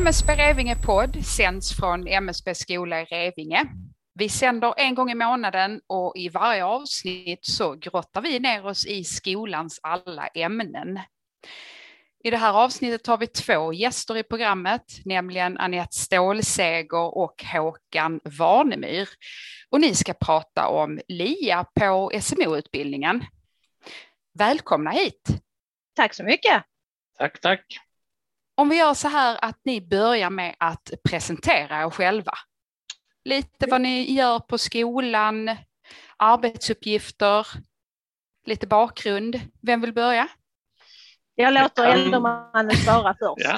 MSB Revinge podd sänds från MSB skola i Revinge. Vi sänder en gång i månaden och i varje avsnitt så grottar vi ner oss i skolans alla ämnen. I det här avsnittet har vi två gäster i programmet, nämligen Anette Stålseger och Håkan Varnemyr. Och ni ska prata om LIA på SMO-utbildningen. Välkomna hit! Tack så mycket! Tack, tack! Om vi gör så här att ni börjar med att presentera er själva. Lite vad ni gör på skolan, arbetsuppgifter, lite bakgrund. Vem vill börja? Jag låter Eldermannen svara först.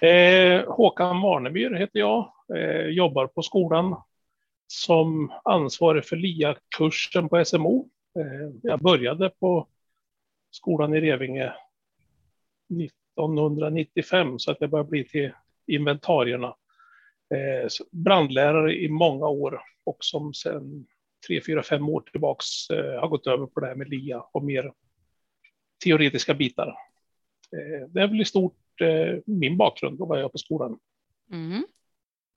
Ja. Eh, Håkan Warnemyr heter jag, eh, jobbar på skolan som ansvarig för LIA-kursen på SMO. Eh, jag började på skolan i Revinge 1995 så att det börjar bli till inventarierna. Eh, brandlärare i många år och som sedan tre, fyra, fem år tillbaks eh, har gått över på det här med LIA och mer teoretiska bitar. Eh, det är väl i stort eh, min bakgrund och vad jag gör på skolan. Mm.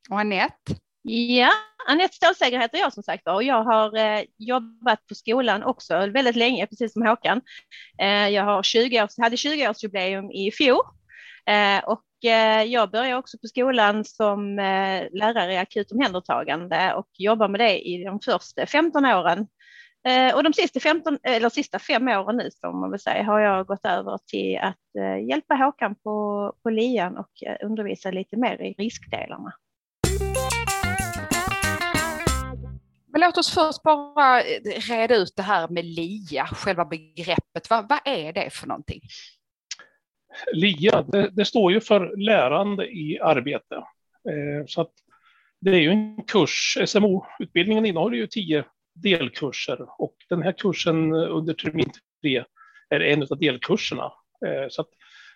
Och Anette? Ja, Anette Stålsäger heter jag som sagt och jag har eh, jobbat på skolan också väldigt länge, precis som Håkan. Eh, jag har 20 års, hade 20-årsjubileum i fjol eh, och eh, jag började också på skolan som eh, lärare i akut omhändertagande och jobbar med det i de första 15 åren. Eh, och de sista, 15, eller sista fem åren nu, som man vill säga, har jag gått över till att hjälpa Håkan på, på LIAN och undervisa lite mer i riskdelarna. Men låt oss först bara eh, reda ut det här med LIA, själva begreppet. Vad, vad är det för någonting? LIA, det, det, står ju för lärande i arbete. Eh, så att det är ju en kurs, SMO-utbildningen innehåller ju tio delkurser och den här kursen under termin tre är en av delkurserna. Eh, så att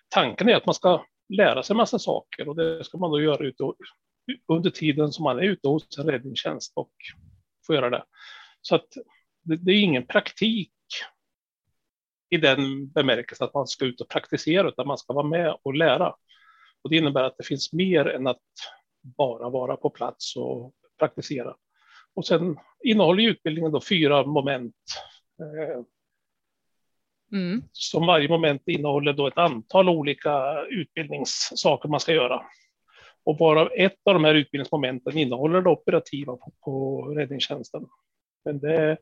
tanken är att man ska lära sig massa saker och det ska man då göra ute under tiden som man är ute hos en räddningstjänst och får göra det. Så att det, det är ingen praktik i den bemärkelsen att man ska ut och praktisera, utan man ska vara med och lära. Och det innebär att det finns mer än att bara vara på plats och praktisera. Och sen innehåller utbildningen då fyra moment. Eh, mm. Som varje moment innehåller då ett antal olika utbildningssaker man ska göra. Och varav ett av de här utbildningsmomenten innehåller det operativa på, på räddningstjänsten. Men det är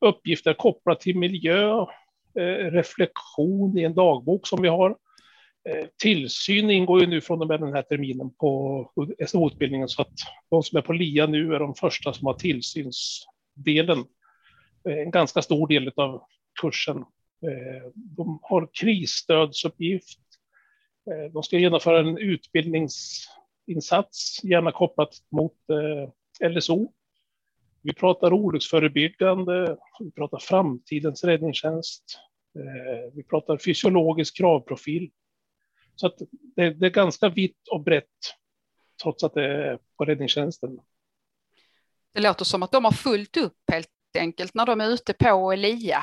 uppgifter kopplat till miljö, eh, reflektion i en dagbok som vi har. Eh, tillsyn ingår ju nu från och med den här terminen på SO-utbildningen så att de som är på LIA nu är de första som har tillsynsdelen. Eh, en ganska stor del av kursen. Eh, de har krisstödsuppgift. Eh, de ska genomföra en utbildnings insats, gärna kopplat mot eh, LSO. Vi pratar olycksförebyggande, vi pratar framtidens räddningstjänst, eh, vi pratar fysiologisk kravprofil. Så att det, det, är ganska vitt och brett, trots att det är på räddningstjänsten. Det låter som att de har fullt upp helt enkelt när de är ute på Elia.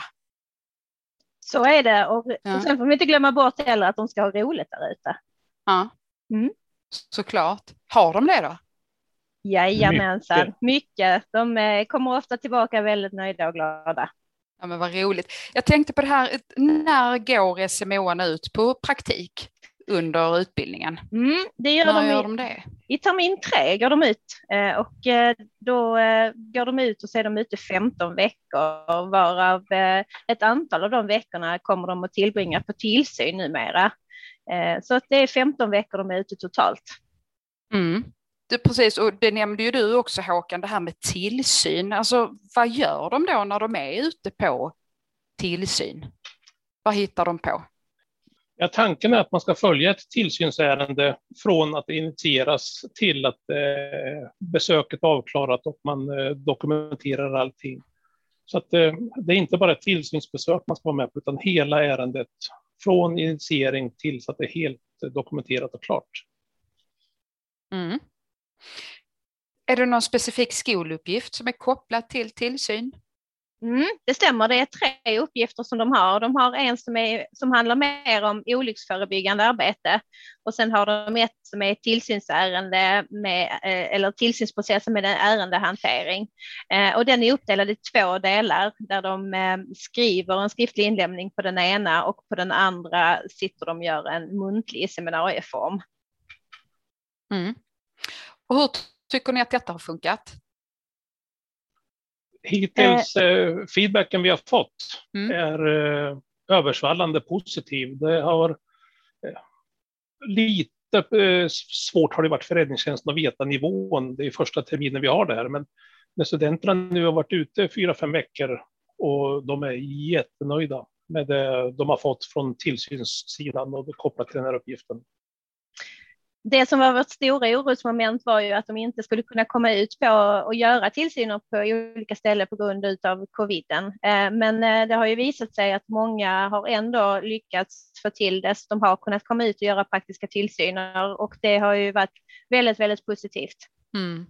Så är det och, ja. och sen får vi inte glömma bort heller att de ska ha roligt där ute. Ja. Mm. Såklart. Har de det då? Jajamensan, mycket. mycket. De eh, kommer ofta tillbaka väldigt nöjda och glada. Ja, men vad roligt. Jag tänkte på det här, när går SMOan ut på praktik under utbildningen? Mm, det gör när de gör i, de det? I termin tre går de ut eh, och eh, då går de ut och så är de ute 15 veckor varav ett antal av de veckorna kommer de att tillbringa på tillsyn numera. Eh, så att det är 15 veckor de är ute totalt. Mm. Det, precis, och det nämnde ju du också Håkan, det här med tillsyn. Alltså vad gör de då när de är ute på tillsyn? Vad hittar de på? Ja, tanken är att man ska följa ett tillsynsärende från att det initieras till att eh, besöket är avklarat och man eh, dokumenterar allting. Så att eh, det är inte bara ett tillsynsbesök man ska vara med på, utan hela ärendet från initiering till så att det är helt eh, dokumenterat och klart. Mm. Är det någon specifik skoluppgift som är kopplad till tillsyn? Mm, det stämmer, det är tre uppgifter som de har. De har en som, är, som handlar mer om olycksförebyggande arbete och sen har de ett som är tillsynsärende med, eh, eller tillsynsprocessen med en ärendehantering. Eh, och den är uppdelad i två delar där de eh, skriver en skriftlig inlämning på den ena och på den andra sitter de och gör en muntlig seminarieform. Mm. Och hur tycker ni att detta har funkat? Hittills eh, feedbacken vi har fått mm. är eh, översvallande positiv. Det har eh, lite eh, svårt har det varit för räddningstjänsten att veta nivån. Det är första terminen vi har det här, men när studenterna nu har varit ute fyra, fem veckor och de är jättenöjda med det de har fått från tillsynssidan och kopplat till den här uppgiften det som var vårt stora orosmoment var ju att de inte skulle kunna komma ut på och göra tillsyner på olika ställen på grund av coviden. Eh, men eh, det har ju visat sig att många har ändå lyckats få till det. De har kunnat komma ut och göra praktiska tillsyner och det har ju varit väldigt, väldigt positivt. Mm.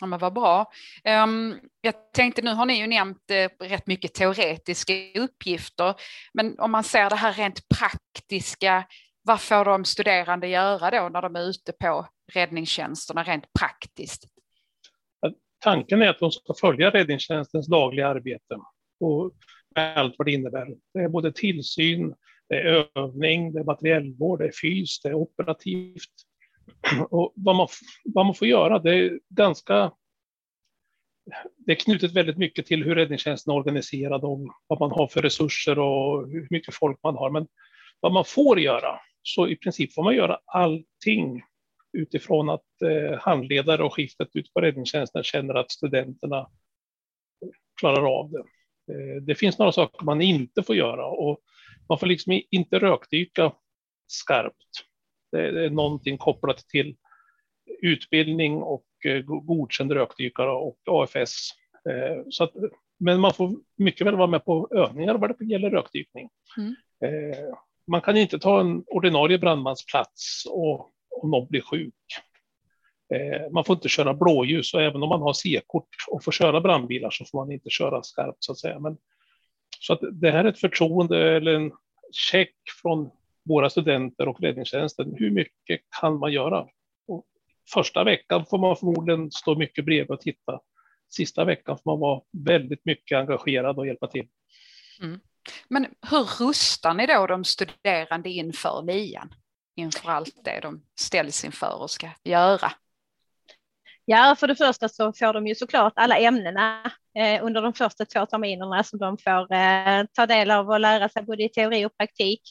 Ja, men vad bra. Ehm, jag tänkte, nu har ni ju nämnt eh, rätt mycket teoretiska uppgifter, men om man ser det här rent praktiska, vad får de studerande göra då när de är ute på räddningstjänsterna rent praktiskt? Tanken är att de ska följa räddningstjänstens dagliga arbete och allt vad det innebär. Det är både tillsyn, det är övning, det är materiellvård, det är fys, det är operativt. Och vad, man, vad man får göra, det är ganska det är knutet väldigt mycket till hur räddningstjänsten är organiserad och vad man har för resurser och hur mycket folk man har. Men vad man får göra, så i princip får man göra allting utifrån att eh, handledare och skiftet ut på räddningstjänsten känner att studenterna klarar av det. Eh, det finns några saker man inte får göra och man får liksom inte rökdyka skarpt. Det, är någonting kopplat till utbildning och eh, godkänd rökdykare och AFS. Så att, men man får mycket väl vara med på övningar vad det gäller rökdykning. Mm. Man kan inte ta en ordinarie brandmansplats och, om någon blir sjuk. Eh, man får inte köra blåljus och även om man har C-kort och får köra brandbilar så får man inte köra skarpt så att säga. Men, så att det här är ett förtroende eller en check från våra studenter och räddningstjänsten. Hur mycket kan man göra? Och första veckan får man förmodligen stå mycket bredvid och titta. Sista veckan får man vara väldigt mycket engagerad och hjälpa till. Mm. Men hur rustar ni då de studerande inför nian? Inför allt det de ställs inför och ska göra? Ja, för det första så får de ju såklart alla ämnena eh, under de första två terminerna som de får eh, ta del av och lära sig både i teori och praktik.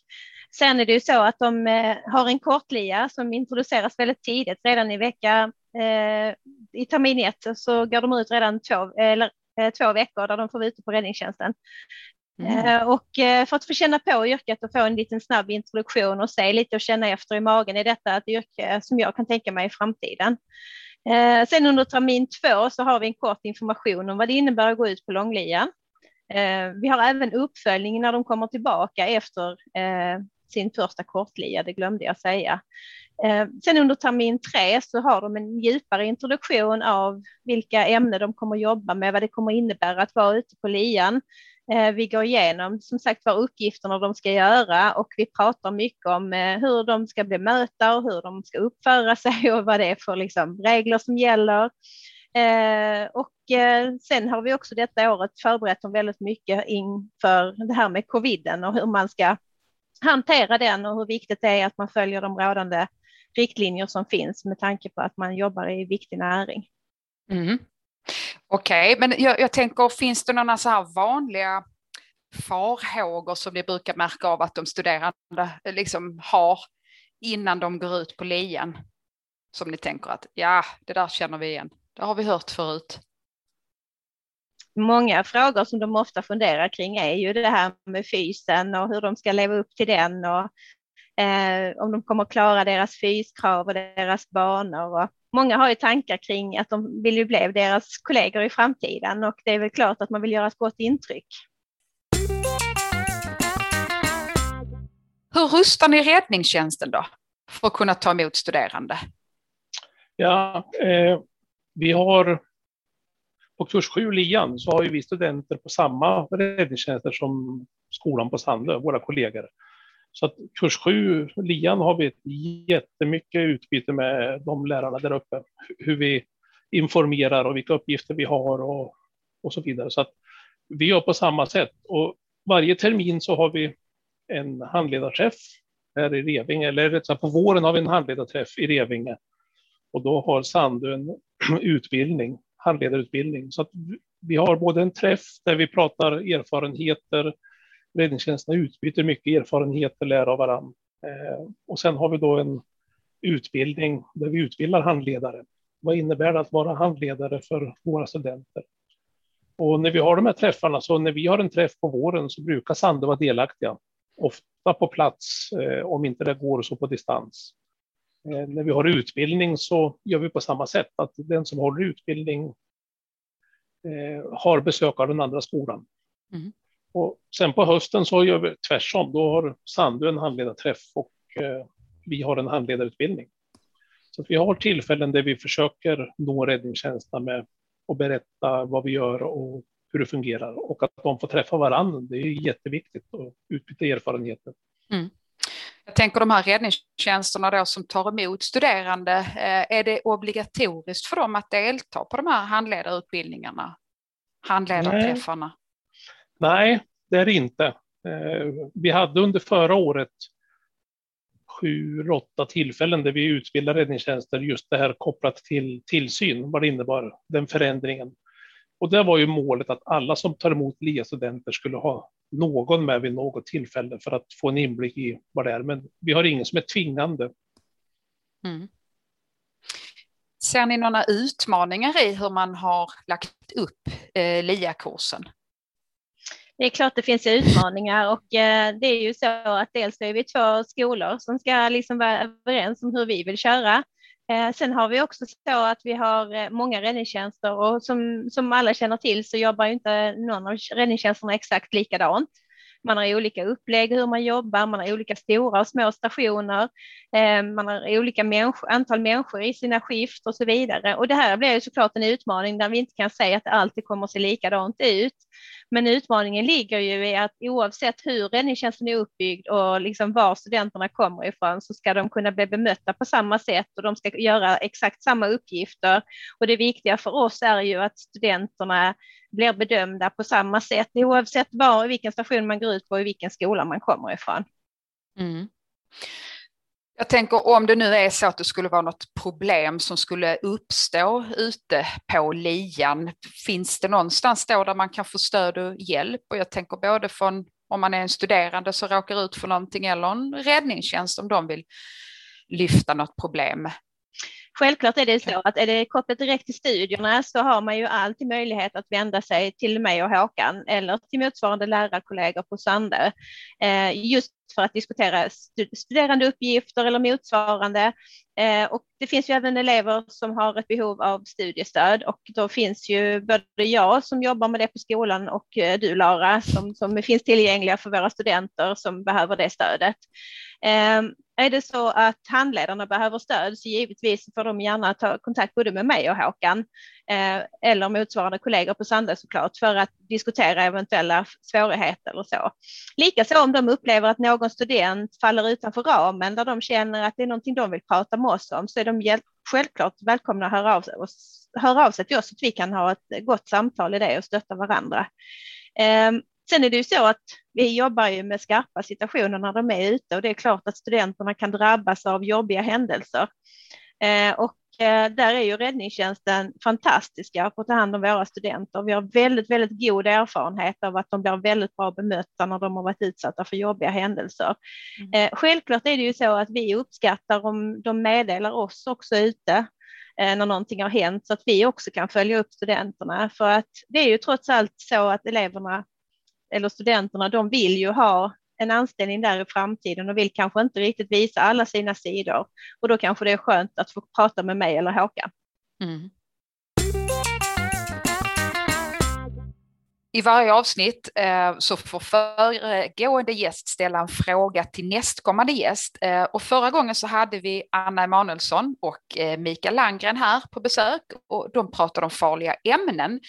Sen är det ju så att de eh, har en kortlia som introduceras väldigt tidigt, redan i vecka eh, i termin ett så går de ut redan två, eller, eh, två veckor där de får vara ute på räddningstjänsten. Mm. Eh, och eh, för att få känna på yrket och få en liten snabb introduktion och se lite och känna efter i magen, är detta ett yrke som jag kan tänka mig i framtiden? Eh, sen under termin två så har vi en kort information om vad det innebär att gå ut på långlian. Vi har även uppföljning när de kommer tillbaka efter sin första kortlia, det glömde jag säga. Sen under termin tre så har de en djupare introduktion av vilka ämnen de kommer jobba med, vad det kommer innebära att vara ute på lian, Eh, vi går igenom som sagt vad uppgifterna de ska göra och vi pratar mycket om eh, hur de ska bemöta och hur de ska uppföra sig och vad det är för liksom regler som gäller. Eh, och sen har vi också detta året förberett dem väldigt mycket inför det här med coviden och hur man ska hantera den och hur viktigt det är att man följer de rådande riktlinjer som finns med tanke på att man jobbar i viktig näring. Mm. Okej, okay, men jag, jag, tänker, finns det några så här vanliga farhågor som ni brukar märka av att de studerande eh, liksom har innan de går ut på lian? Som ni tänker att ja, det där känner vi igen, det har vi hört förut. Många frågor som de ofta funderar kring är ju det här med fysen och hur de ska leva upp till den och eh, om de kommer klara deras fyskrav och deras banor. Och många har ju tankar kring att de vill ju bli deras kollegor i framtiden och det är väl klart att man vill göra ett gott intryck. Hur rustar ni räddningstjänsten då för att kunna ta emot studerande? Ja, eh, vi har på kurs 7 Lian så har vi studenter på samma räddningstjänster som skolan på Sandö, våra kollegor. Så att kurs 7 Lian har vi ett jättemycket utbyte med de lärarna där uppe. Hur vi informerar och vilka uppgifter vi har och, och så vidare. Så att vi gör på samma sätt och varje termin så har vi en handledarträff här i Revinge, eller rätt sagt på våren har vi en handledarträff i Revinge. Och då har Sandö en utbildning, handledarutbildning. Så att vi har både en träff där vi pratar erfarenheter, räddningstjänsterna utbyter mycket erfarenheter, lär av varandra. Eh, och sen har vi då en utbildning där vi utbildar handledare. Vad innebär det att vara handledare för våra studenter? Och när vi har de här träffarna, så när vi har en träff på våren så brukar Sandö vara delaktiga. Ofta på plats, eh, om inte det går så på distans. Eh, när vi har utbildning så gör vi på samma sätt, att den som håller utbildning eh, har besök av den andra skolan. Mm. Och sen på hösten så gör vi tvärsom, då har Sandö en handledarträff och eh, vi har en handledarutbildning. Så vi har tillfällen där vi försöker nå räddningstjänsterna med att berätta vad vi gör och hur det fungerar och att de får träffa varandra. Det är jätteviktigt och utbyta erfarenheter. Mm. Jag tänker de här räddningstjänsterna då som tar emot studerande, eh, är det obligatoriskt för dem att delta på de här handledarutbildningarna? Handledarträffarna? Nej, Nej det är det inte. Eh, vi hade under förra året sju, åtta tillfällen där vi utbildade räddningstjänster just det här kopplat till tillsyn, vad det innebar, den förändringen. Och det var ju målet att alla som tar emot LIA-studenter skulle ha någon med vid något tillfälle för att få en inblick i vad det är. Men vi har ingen som är tvingande. Mm. Ser ni några utmaningar i hur man har lagt upp eh, LIA-kursen? Det är klart det finns utmaningar och eh, det är ju så att dels är vi två skolor som ska liksom vara överens om hur vi vill köra. Eh, sen har vi också så att vi har eh, många räddningstjänster och som, som alla känner till så jobbar inte någon av räddningstjänsterna exakt likadant. Man har olika upplägg hur man jobbar, man har olika stora och små stationer, man har olika människa, antal människor i sina skift och så vidare. Och det här blir ju såklart en utmaning där vi inte kan säga att det alltid kommer att se likadant ut. Men utmaningen ligger ju i att oavsett hur räddningstjänsten är uppbyggd och liksom var studenterna kommer ifrån så ska de kunna bli bemötta på samma sätt och de ska göra exakt samma uppgifter. Och det viktiga för oss är ju att studenterna blir bedömda på samma sätt oavsett var, vilken station man går ut på och vilken skola man kommer ifrån. Mm. Jag tänker om det nu är så att det skulle vara något problem som skulle uppstå ute på lian, finns det någonstans då där man kan få stöd och hjälp? Och jag tänker både från om man är en studerande som råkar ut för någonting eller en räddningstjänst om de vill lyfta något problem. Självklart är det så att är det kopplat direkt till studierna så har man ju alltid möjlighet att vända sig till mig och Håkan eller till motsvarande lärarkollegor på Sandö. Eh, just för att diskutera studerandeuppgifter eller motsvarande. Eh, och det finns ju även elever som har ett behov av studiestöd och då finns ju både jag som jobbar med det på skolan och eh, du Lara som, som finns tillgängliga för våra studenter som behöver det stödet. Ehm, är det så att handledarna behöver stöd så givetvis får de gärna ta kontakt både med mig och Håkan eh, eller motsvarande kollegor på Sandö såklart för att diskutera eventuella svårigheter och så. Likaså om de upplever att någon student faller utanför ramen där de känner att det är någonting de vill prata med oss om så är de självklart välkomna att höra av sig, höra av sig till oss så att vi kan ha ett gott samtal i det och stötta varandra. Ehm, sen är det ju så att vi jobbar ju med skarpa situationer när de är ute och det är klart att studenterna kan drabbas av jobbiga händelser. Ehm, och där är ju räddningstjänsten fantastiska på att ta hand om våra studenter. Vi har väldigt, väldigt god erfarenhet av att de blir väldigt bra bemötta när de har varit utsatta för jobbiga händelser. Mm. Eh, självklart är det ju så att vi uppskattar om de meddelar oss också ute när någonting har hänt så att vi också kan följa upp studenterna. För att det är ju trots allt så att eleverna eller studenterna, de vill ju ha en anställning där i framtiden och vill kanske inte riktigt visa alla sina sidor. Och då kanske det är skönt att få prata med mig eller Håkan. Mm. I varje avsnitt eh, så får föregående gäst ställa en fråga till nästkommande gäst. Eh, och förra gången så hade vi Anna Emanuelsson och eh, Mikael Landgren här på besök och de pratade om farliga ämnen.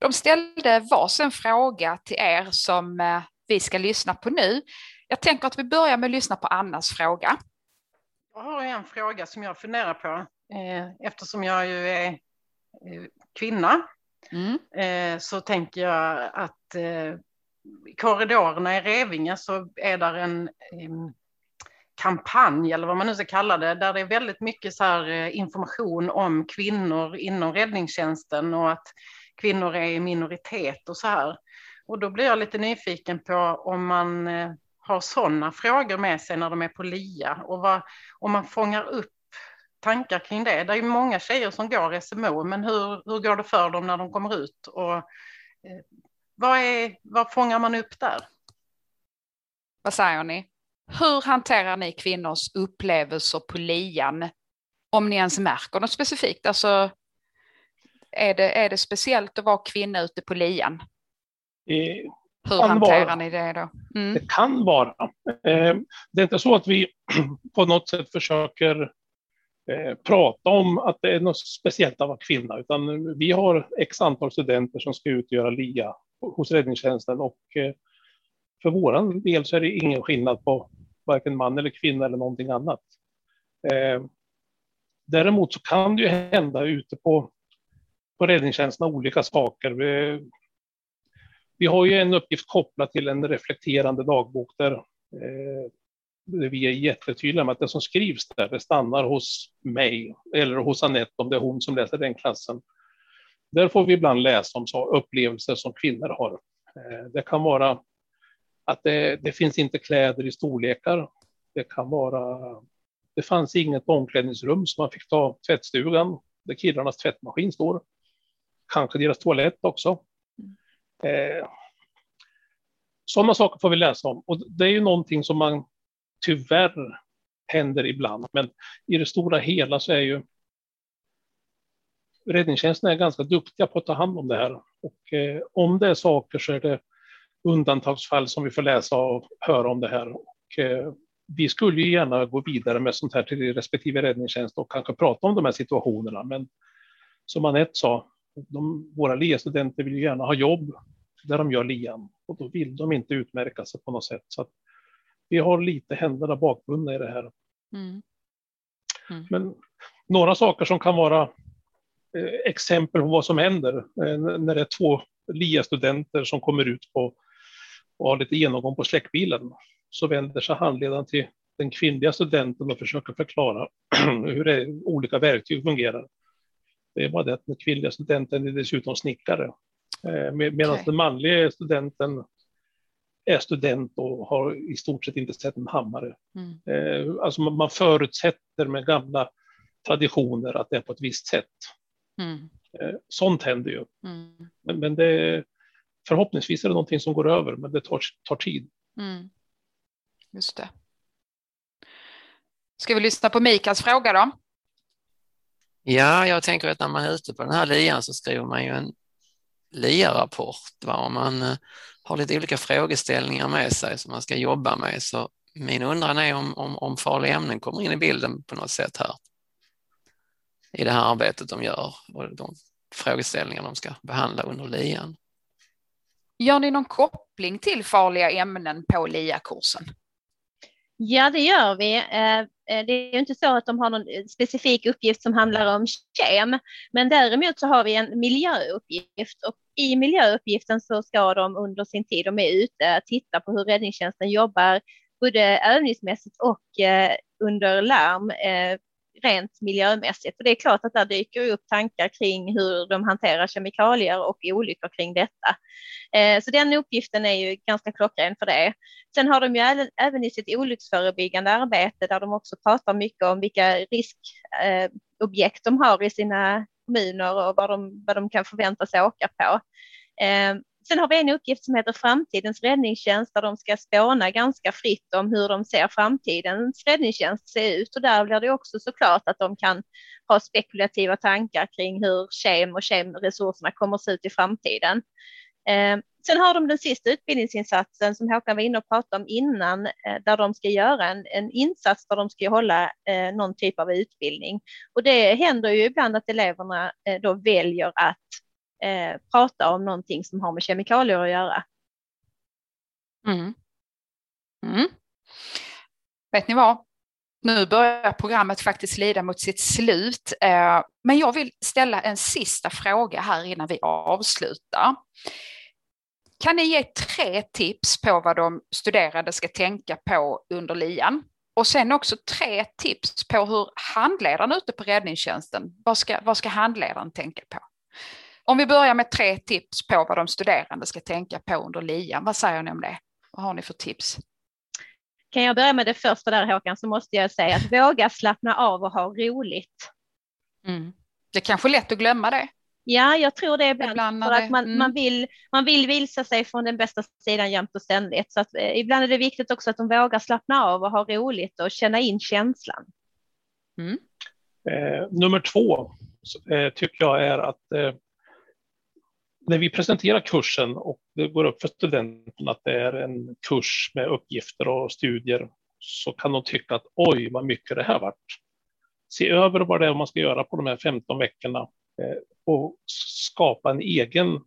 De ställde varsin fråga till er som vi ska lyssna på nu. Jag tänker att vi börjar med att lyssna på Annas fråga. Jag har en fråga som jag funderar på eh, eftersom jag ju är eh, kvinna Mm. Eh, så tänker jag att i korridorerna i Revinge så är där en kampanj eller vad man nu ska kalla det, där det är väldigt mycket så information om kvinnor inom räddningstjänsten och att kvinnor är i minoritet och så här. Och då blir jag lite nyfiken på om man eh, har sådana frågor med sig när de är på LIA och vad, om man fångar upp tankar kring det? Det är ju många tjejer som går SMO, men hur, hur går det för dem när de kommer ut? Och, eh, vad, är, vad fångar man upp där? Vad säger ni? Hur hanterar ni kvinnors upplevelser på lian? Om ni ens märker något specifikt? Alltså, är det, är det speciellt att vara kvinna ute på lian? Eh, Hur hanterar vara. ni det då? Mm. Det kan vara. Eh, det är inte så att vi på något sätt försöker Eh, prata om att det är något speciellt att vara kvinna, utan vi har x antal studenter som ska utgöra LIA hos räddningstjänsten och eh, för våran del så är det ingen skillnad på varken man eller kvinna eller någonting annat. Eh, däremot så kan det ju hända ute på, på räddningstjänsterna olika saker. Vi, har ju en uppgift kopplad till en reflekterande dagbok där eh, vi är jättetydliga med att det som skrivs där, det stannar hos mig eller hos Anette om det är hon som läser den klassen. Där får vi ibland läsa om så, upplevelser som kvinnor har. Eh, det kan vara att det, det, finns inte kläder i storlekar. Det kan vara, det fanns inget omklädningsrum så man fick ta tvättstugan där killarnas tvättmaskin står. Kanske deras toalett också. Eh, sådana saker får vi läsa om och det är ju någonting som man tyvärr händer ibland. Men i det stora hela så är ju räddningstjänsten är ganska duktiga på att ta hand om det här. Och eh, om det är saker så är det undantagsfall som vi får läsa och höra om det här. Och, eh, vi skulle ju gärna gå vidare med sånt här till respektive räddningstjänst och kanske prata om de här situationerna. Men som Anette sa, de, våra LIA-studenter vill ju gärna ha jobb där de gör LIAN och då vill de inte utmärka sig på något sätt. Så vi har lite händerna bakbundna i det här. Mm. Mm. Men några saker som kan vara eh, exempel på vad som händer eh, när det är två LIA-studenter som kommer ut på och har lite genomgång på släckbilen så vänder sig handledaren till den kvinnliga studenten och försöker förklara hur det, olika verktyg fungerar. Det är bara det att den kvinnliga studenten är dessutom snickare. Eh, med, medan okay. den manliga studenten är student och har i stort sett inte sett en hammare. Mm. Eh, alltså man förutsätter med gamla traditioner att det är på ett visst sätt. Mm. Eh, sånt händer ju. Mm. Men, men det, förhoppningsvis är det någonting som går över, men det tar, tar tid. Mm. Just det. Ska vi lyssna på Mikaels fråga då? Ja, jag tänker att när man är ute på den här lian så skriver man ju en LIA-rapport. Man eh, har lite olika frågeställningar med sig som man ska jobba med. Så min undran är om, om, om farliga ämnen kommer in i bilden på något sätt här i det här arbetet de gör och de frågeställningar de ska behandla under LIAN. Gör ni någon koppling till farliga ämnen på LIA-kursen? Ja, det gör vi. Eh, det är ju inte så att de har någon eh, specifik uppgift som handlar om kem, men däremot så har vi en miljöuppgift och i miljöuppgiften så ska de under sin tid de är ute titta på hur räddningstjänsten jobbar både övningsmässigt och eh, under larm rent miljömässigt. För det är klart att där dyker upp tankar kring hur de hanterar kemikalier och olyckor kring detta. Eh, så den uppgiften är ju ganska klockren för det. Sen har de ju även i sitt olycksförebyggande arbete där de också pratar mycket om vilka riskobjekt eh, de har i sina kommuner och vad de, vad de kan förvänta sig åka på. Eh, Sen har vi en uppgift som heter Framtidens räddningstjänst där de ska spåna ganska fritt om hur de ser framtidens räddningstjänst se ut och där blir det också såklart att de kan ha spekulativa tankar kring hur kem och kemresurserna kommer att se ut i framtiden. Eh, sen har de den sista utbildningsinsatsen som Håkan var inne och pratade om innan, eh, där de ska göra en, en insats där de ska hålla eh, någon typ av utbildning. Och det händer ju ibland att eleverna eh, då väljer att eh, prata om någonting som har med kemikalier att göra. Mm. Mm. Vet ni vad? Nu börjar programmet faktiskt lida mot sitt slut, eh, men jag vill ställa en sista fråga här innan vi avslutar. Kan ni ge tre tips på vad de studerande ska tänka på under lian? Och sen också tre tips på hur handledaren ute på räddningstjänsten, vad ska, vad ska handledaren tänka på? Om vi börjar med tre tips på vad de studerande ska tänka på under lian, vad säger ni om det? Vad har ni för tips? Kan jag börja med det första där Håkan, så måste jag säga att våga slappna av och ha roligt. Mm. Det är kanske är lätt att glömma det. Ja, jag tror det ibland, ibland för att man, mm. man, vill, man vill visa sig från den bästa sidan jämt och ständigt. Så att, eh, ibland är det viktigt också att de vågar slappna av och ha roligt och känna in känslan. Mm. Eh, nummer två eh, tycker jag är att eh, när vi presenterar kursen och det går upp för studenten att det är en kurs med uppgifter och studier så kan de tycka att oj, vad mycket det här varit. Se över vad det är man ska göra på de här 15 veckorna eh, och skapa en egen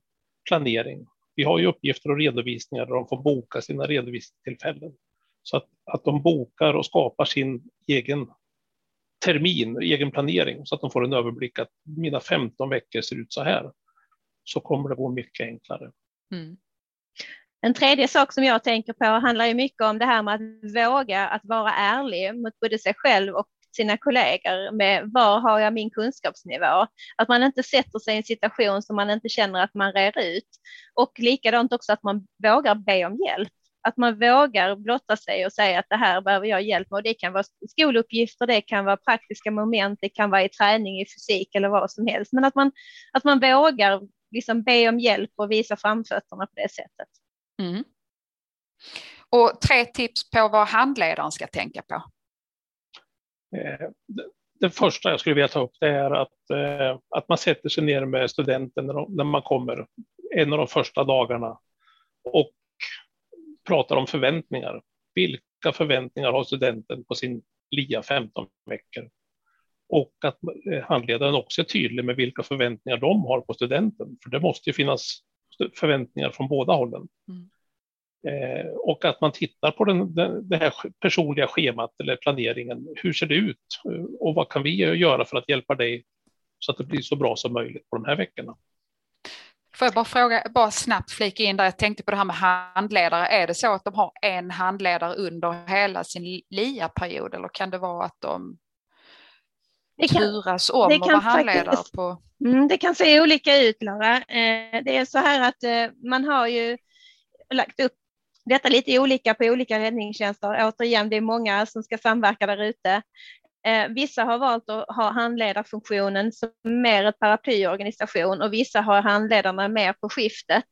planering. Vi har ju uppgifter och redovisningar där de får boka sina redovisningstillfällen. Så att, att de bokar och skapar sin egen termin, egen planering, så att de får en överblick att mina 15 veckor ser ut så här så kommer det gå mycket enklare. Mm. En tredje sak som jag tänker på handlar ju mycket om det här med att våga att vara ärlig mot både sig själv och sina kollegor med var har jag min kunskapsnivå? Att man inte sätter sig i en situation som man inte känner att man rär ut. Och likadant också att man vågar be om hjälp. Att man vågar blotta sig och säga att det här behöver jag hjälp med. Och det kan vara skoluppgifter, det kan vara praktiska moment, det kan vara i träning i fysik eller vad som helst. Men att man, att man vågar liksom be om hjälp och visa framfötterna på det sättet. Mm. Och tre tips på vad handledaren ska tänka på? Eh, det första jag skulle vilja ta upp det är att, eh, att man sätter sig ner med studenten när man kommer en av de första dagarna och pratar om förväntningar. Vilka förväntningar har studenten på sin LIA 15 veckor? Och att eh, handledaren också är tydlig med vilka förväntningar de har på studenten. För det måste ju finnas förväntningar från båda hållen. Mm. Eh, och att man tittar på den, den, det här personliga schemat eller planeringen. Hur ser det ut och vad kan vi göra för att hjälpa dig så att det blir så bra som möjligt på de här veckorna? Får jag bara fråga, bara snabbt flika in där, jag tänkte på det här med handledare. Är det så att de har en handledare under hela sin LIA-period eller kan det vara att de det kan, turas om det kan och vara handledare på? Mm, det kan se olika ut Lara. Eh, det är så här att eh, man har ju lagt upp detta lite olika på olika räddningstjänster. Återigen, det är många som ska samverka där ute. Eh, vissa har valt att ha handledarfunktionen som mer ett paraplyorganisation och vissa har handledarna mer på skiftet.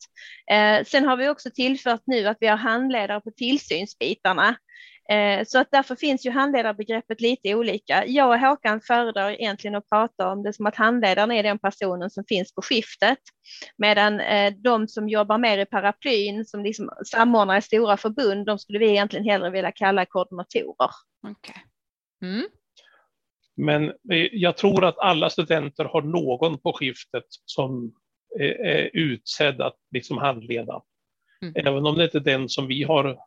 Sen har vi också tillfört nu att vi har handledare på tillsynsbitarna. Eh, så att därför finns ju handledarbegreppet lite olika. Jag och Håkan föredrar egentligen att prata om det som att handledaren är den personen som finns på skiftet, medan eh, de som jobbar mer i paraplyn, som liksom samordnar i stora förbund, de skulle vi egentligen hellre vilja kalla koordinatorer. Okay. Mm. Men eh, jag tror att alla studenter har någon på skiftet som är utsedd att liksom handleda. Mm. Även om det inte är den som vi har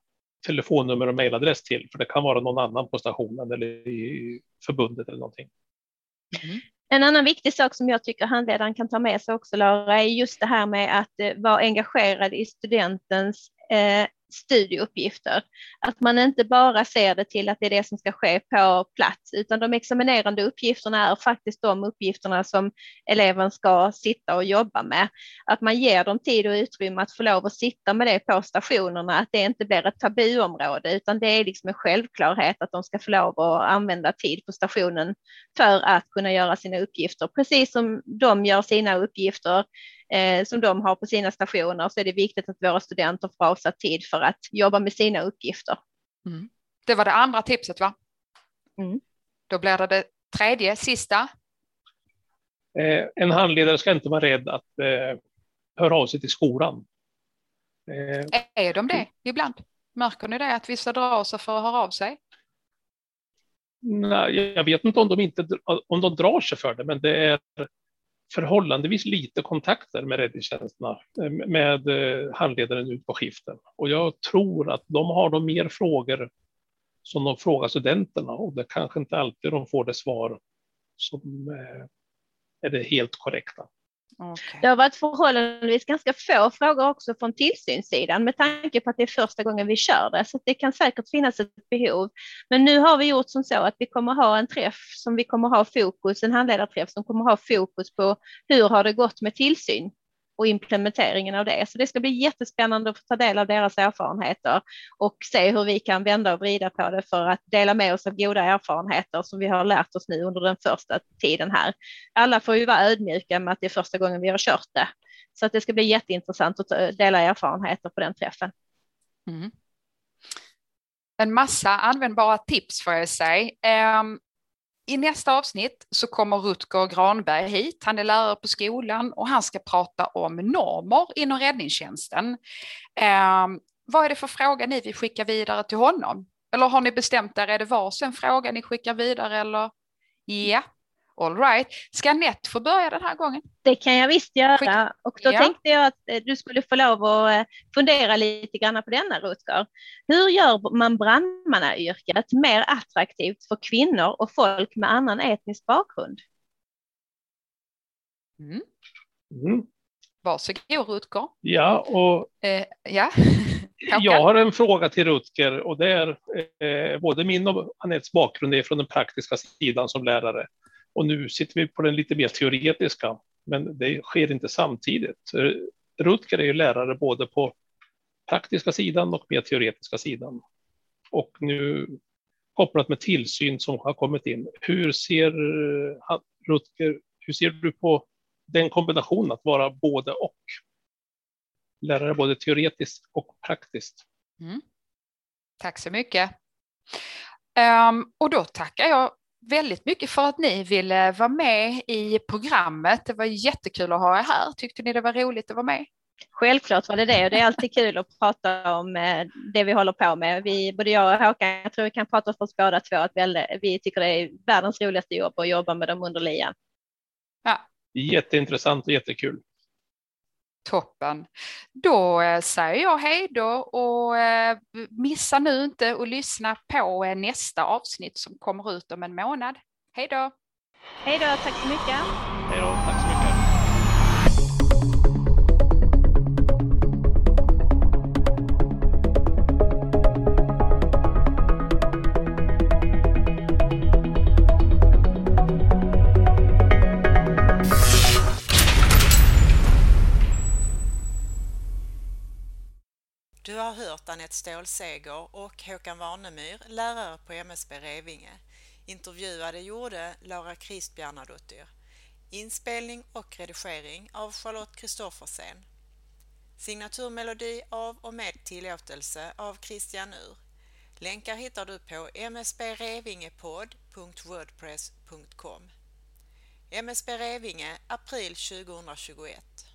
telefonnummer och mejladress till, för det kan vara någon annan på stationen eller i förbundet eller någonting. Mm. En annan viktig sak som jag tycker handledaren kan ta med sig också, Laura, är just det här med att eh, vara engagerad i studentens eh, studieuppgifter. Att man inte bara ser det till att det är det som ska ske på plats, utan de examinerande uppgifterna är faktiskt de uppgifterna som eleven ska sitta och jobba med. Att man ger dem tid och utrymme att få lov att sitta med det på stationerna, att det inte blir ett tabuområde, utan det är liksom en självklarhet att de ska få lov att använda tid på stationen för att kunna göra sina uppgifter, precis som de gör sina uppgifter eh, som de har på sina stationer så är det viktigt att våra studenter får avsatt tid för att jobba med sina uppgifter. Mm. Det var det andra tipset va? Mm. Då blir det det tredje, sista. Eh, en handledare ska inte vara rädd att eh, höra av sig till skolan. Eh, är de det ibland? Märker ni det, att vissa drar sig för att höra av sig? Nej, jag vet inte om de, inte om de drar sig för det, men det är förhållandevis lite kontakter med räddningstjänsterna, eh, med eh, handledaren ut på skiften. Och jag tror att de har de mer frågor som de frågar studenterna och det kanske inte alltid de får det svar som eh, är det helt korrekta. Okay. Det har varit förhållandevis ganska få frågor också från tillsynssidan med tanke på att det är första gången vi kör det, så det kan säkert finnas ett behov. Men nu har vi gjort som så att vi kommer ha en träff som vi kommer ha fokus, en handledarträff som kommer ha fokus på hur har det gått med tillsyn och implementeringen av det. Så det ska bli jättespännande att få ta del av deras erfarenheter och se hur vi kan vända och vrida på det för att dela med oss av goda erfarenheter som vi har lärt oss nu under den första tiden här. Alla får ju vara ödmjuka med att det är första gången vi har kört det. Så att det ska bli jätteintressant att dela erfarenheter på den träffen. Mm. En massa användbara tips får jag säga. Um, i nästa avsnitt så kommer Rutger Granberg hit. Han är lärare på skolan och han ska prata om normer inom räddningstjänsten. Eh, vad är det för fråga ni vill skicka vidare till honom? Eller har ni bestämt er, är det varsin fråga ni skickar vidare eller? Ja, All right. Ska Anette få börja den här gången? Det kan jag visst göra. Och då ja. tänkte jag att eh, du skulle få lov att eh, fundera lite grann på denna Rutger. Hur gör man brandmannayrket mer attraktivt för kvinnor och folk med annan etnisk bakgrund? Mm. Mm. Varsågod Rutger. Ja, och eh, ja. jag har en fråga till Rutger och det är eh, både min och Anettes bakgrund är från den praktiska sidan som lärare. Och nu sitter vi på den lite mer teoretiska, men det sker inte samtidigt. Rutger är ju lärare både på praktiska sidan och mer teoretiska sidan. Och nu kopplat med tillsyn som har kommit in. Hur ser eh, Rutger, hur ser du på den kombinationen att vara både och? Lärare både teoretiskt och praktiskt. Mm. Tack så mycket. Um, och då tackar jag väldigt mycket för att ni ville vara med i programmet. Det var jättekul att ha er här. Tyckte ni det var roligt att vara med? Självklart var det det och det är alltid kul att prata om eh, det vi håller på med. Vi, både jag och Håkan, jag tror vi kan prata för oss båda två att vi tycker det är världens roligaste jobb att jobba med dem under lian. Ja. Jätteintressant och jättekul. Toppen. Då eh, säger jag hej då och eh, missa nu inte att lyssna på eh, nästa avsnitt som kommer ut om en månad. Hej då! Hej då, tack så mycket! Hej då, tack så mycket! Anette Stålseger och Håkan Warnemyr, lärare på MSB Revinge. Intervjuade gjorde Laura Kristbjernadottir. Inspelning och redigering av Charlotte Kristoffersen. Signaturmelodi av och med tillåtelse av Christian Ur. Länkar hittar du på msbrevingepodd.wordpress.com MSB Revinge april 2021